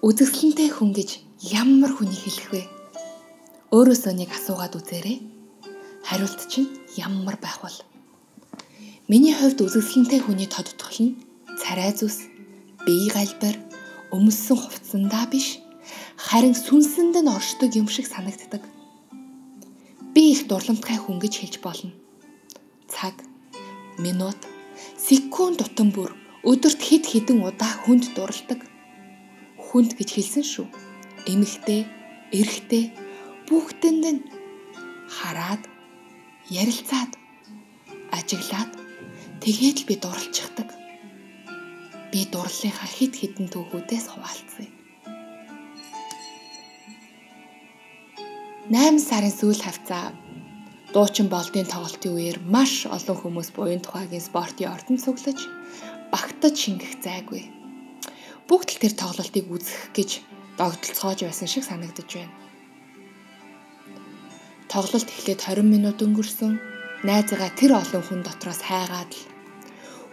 Үзэсгэлэнтэй хүн гэж ямар хүнийг хэлэх вэ? Өөрөөсөө нэг асуугаад үзээрэй. Хариулт чинь ямар байх вэ? Миний хувьд үзэсгэлэнтэй хүний тодтгол нь царай зүс, бие галбар, өмссөн хувцсандаа биш, харин сүнсэнд нь оршдог юм шиг санагддаг. Би их дурламтгай хүн гэж хэлж болно. Цаг, минут, секунд тутам бүр өдөрт хэд хэдэн удаа хүнд дурладаг хүнд гэж хэлсэн шүү. Эмэгтэй, эрэгтэй бүгдэнд нь хараад, ярилцаад, ажиглаад тэгээд л би дурлцдаг. Би дурлалынхаа хит хитэн түүхүүдээс хуваалцъя. 8 сарын сүүл хавцаа дуучин болдын тоглолтын үеэр маш олон хүмүүс буян тухайгийн спортын ордонд цуглаж багтаж шингэх зайгүй бүгд л тэр тоглолтыг үзэх гэж догтлцоож байсан шиг санагдаж байна. Тоглолт эхлээд 20 минут өнгөрсөн. Найзгаа тэр олон хүн дотроос хайгаад л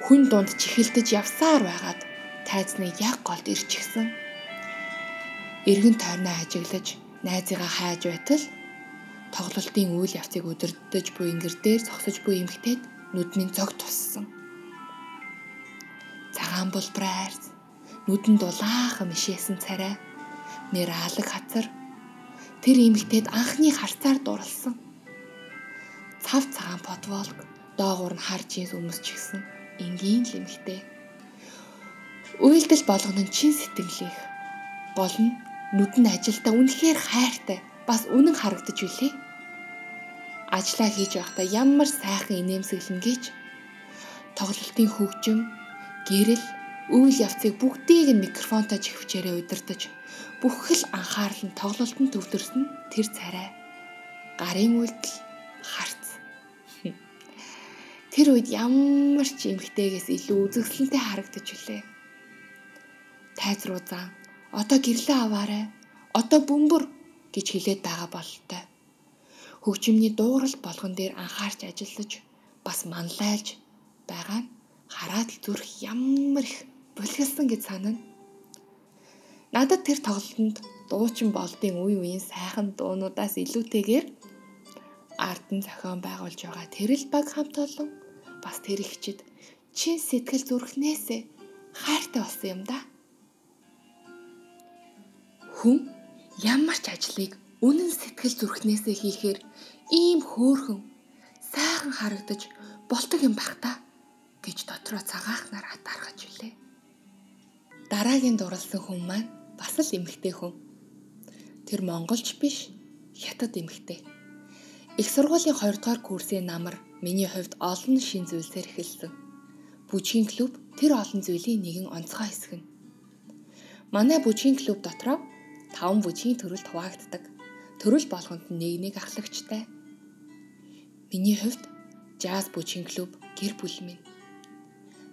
хүн дунд чихэлдэж явсаар байгаад тайзныг яг голд ирчихсэн. Иргэн тойрноо ажиглаж найзыгаа хайж байтал тоглолтын үйл явцыг өдөрдөж буй ингэр дээр зогсож буй эмгтээд нүдний зог туссан. Цагаан булбраарс нүдэнд улаахан мишээсэн царай. Нэр алаг хацар. Тэр эмэгтэйд анхны харцаар дурлсан. Цав цагаан подволк доогуур нь хар джинс өмсчихсэн энгийн л эмэгтэй. Үйлдэл болгоно чин сэтгэлийнх гол нь нүд нь ажилдаа үнэхээр хайртай бас үнэн харагдаж үлээ. Ажлаа хийж байхдаа ямар сайхан инээмсэглэн гэж. Тоглолтын хөгжим гэрэл үйл явцыг бүгдийг нь микрофонтой чихвчээрээ удирдах. Бүх л анхаарал нь тоглолтод төвлөрсөн тэр царай. Гарын үйлдэл харц. Тэр үед ямар ч эмгтээгээс илүү үзэсгэлэнтэй харагдаж үлээ. Тайз руу зан одоо гэрлээ аваарай одоо бөмбөр гэж хэлээд байгаа бололтой. Хөгжимний дуурал болгон дээр анхаарч ажиллаж бас манлайлж байгаа нь хараад л зүрх ямар их булхилсан гэж санана. Надад тэр тоглолтод дуучин болдын үе үеийн сайхан дуунуудаас илүүтэйгээр ардын зохион байгуулж байгаа тэрэл баг хамт олон бас тэр ихчид чин сэтгэл зүрхнээсээ хайртай болсон юм да. Хүн ямар ч ажлыг үнэн сэтгэл зүрхнээсээ хийхээр ийм хөөхөн сайхан харагдаж болтог юм бах та гэж дотроо цагаахнаар хатаархаж үлээ. Дараагийн дурлсан хүн маань бас л эмэгтэй хүн. Тэр монголч биш, хятад эмэгтэй. Их сургуулийн 2 дугаар курсын намар миний хувьд олон шин зүйлсээр эхэлсэн. Бүжгийн клуб тэр олон зүйлийн нэгэн онцгой хэсэг нь. Манай бүжгийн клуб дотроо 5 бүжгийн төрөлд хуваагддаг. Төрөл болгонд нэг нэг ахлагчтай. Миний хувьд жаз бүжгийн клуб гэр бүл минь.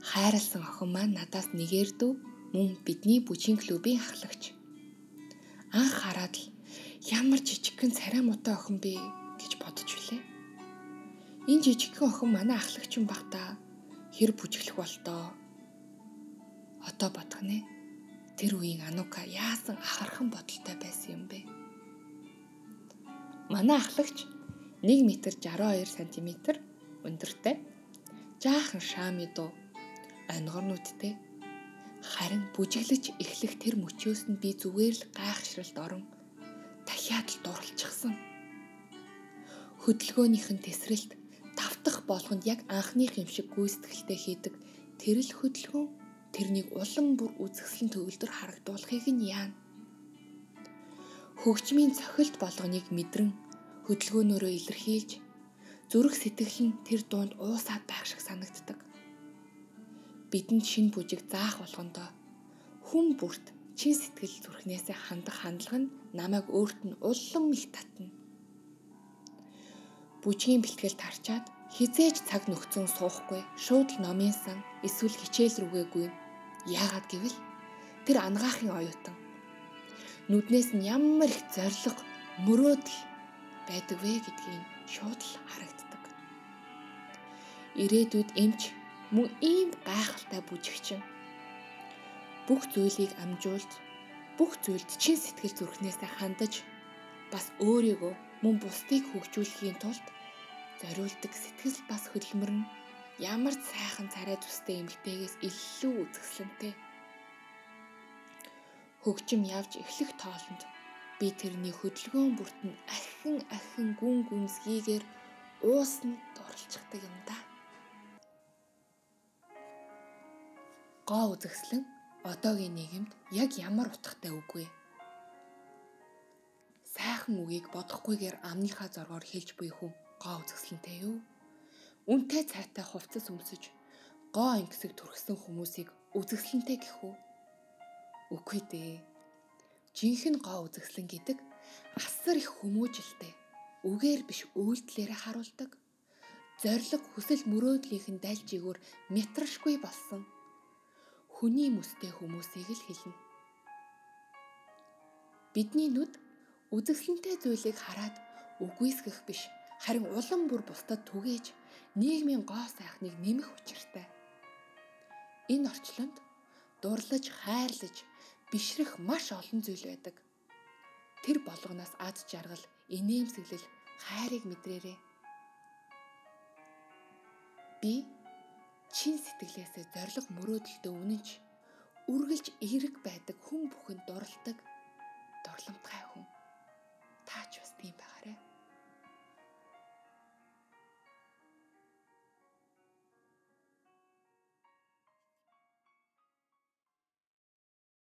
Хайрлсан охин маань надаас нэгээр дүү мөн бидний бүжгийн клубийн ахлагч. Анх хараад л ямар жижигхэн царай муутай охин бэ гэж бодож үлээ. Энэ жижигхэн охин манай ахлагч юм бах та. Хэр бүжиглэх болтоо. Одоо бодох нэ. Тэр үеийн Анука яасан ахархан бодолтой байсан юм бэ? Манай ахлагч 1 м 62 см өндөртэй. Жаахан шаами дуу. Онгор нүдтэй Харин бүжиглэж эхлэх тэр мөчөөс нь би зүгээр л гайхшралт орон дахиад л дурлчихсан. Хөдөлгөөнийх нь тесрэлт тавтах болгонд яг анхных юм шиг гүйцэтгэлтэй хийдэг тэрл хөдөлгөөн тэрнийг улам бүр үзэсгэлэн төвлөр харагдуулахыг нь яана. Хөгжмийн цохилт болгоныг мэдрэн хөдөлгөөнөөрөө илэрхийлж зүрх сэтгэл нь тэр дунд уусаад байх шиг санагддаг бидэнд шин бүжиг заах болгондоо хүн бүрт чин сэтгэл зүрхнээсээ хандах хандлага нь намайг өөрт нь улам их татна. Бүжгийн бэлтгэл тарчаад хизээж цаг нөхцөн суухгүй шууд л номын сан эсвэл хичээл рүүгээгүй. Яагаад гэвэл тэр ангаахын оюутан нүднээс нь ямар их зориг мөрөөдөл байдаг вэ гэдгийг шууд л харагддаг. Ирээдүйд эмч мөн ийм гайхалтай бүжигчин. Бүх зүйлийг амжуулж бүх зүйлд чин сэтгэл зүрхнээсээ хандаж бас өөрийгөө мөн бусдыг хөгжүүлэхийн тулд зориулдаг сэтгэл бас хөдөлмөр нь ямар ч сайхан царай төстэй эмгтээгээс илүү үзэсгэлэнтэй. Хөгжим явж эхлэх тоолонд би тэрний хөдөлгөөн бүртэн ахин ахин гүн гүнзгийгээр уусна дурлцдаг юм да. Гоо үзэсгэлэн одоогийн нийгэмд яг ямар утгатай үг вэ? сайхан үгийг бодохгүйгээр амныхаа зоргоор хэлж буй хүн гоо үзэсгэлэнтэй юу? Үнтэй цайтай хувцас өмсөж гоо ингэсэг төрхсөн хүмүүсийг үзэсгэлэнтэй гэх үү? Үгүй дээ. Жинхэнэ гоо үзэсгэлэн гэдэг асар их хүмүүжлтэй. Үгээр биш үйлдэлээрээ харуулдаг. Зориг хүсэл мөрөөдлийнх нь дайлжигүр мэтрашгүй болсон хүний мүстэй хүмүүсийг л хэлнэ. Бидний нүд үзэсгэлэнтэй зүйлийг хараад үгүйсгэх биш харин улам бүр бусдад түгээж нийгмийн гоо сайхныг нэмэх учиртай. Энэ орчлонд дурлаж, хайрлаж, бишрэх маш олон зүйл байдаг. Тэр болгоноос ад жаргал, инээмсэглэл, хайрыг мэдрээрэй. Би чин сэтгэлээсээ зориг мөрөөдөлтөд үнэнч үргэлж эерэг байдаг хүн бүхэнд дурладаг дурламтгай хүн. Таач бас тийм байх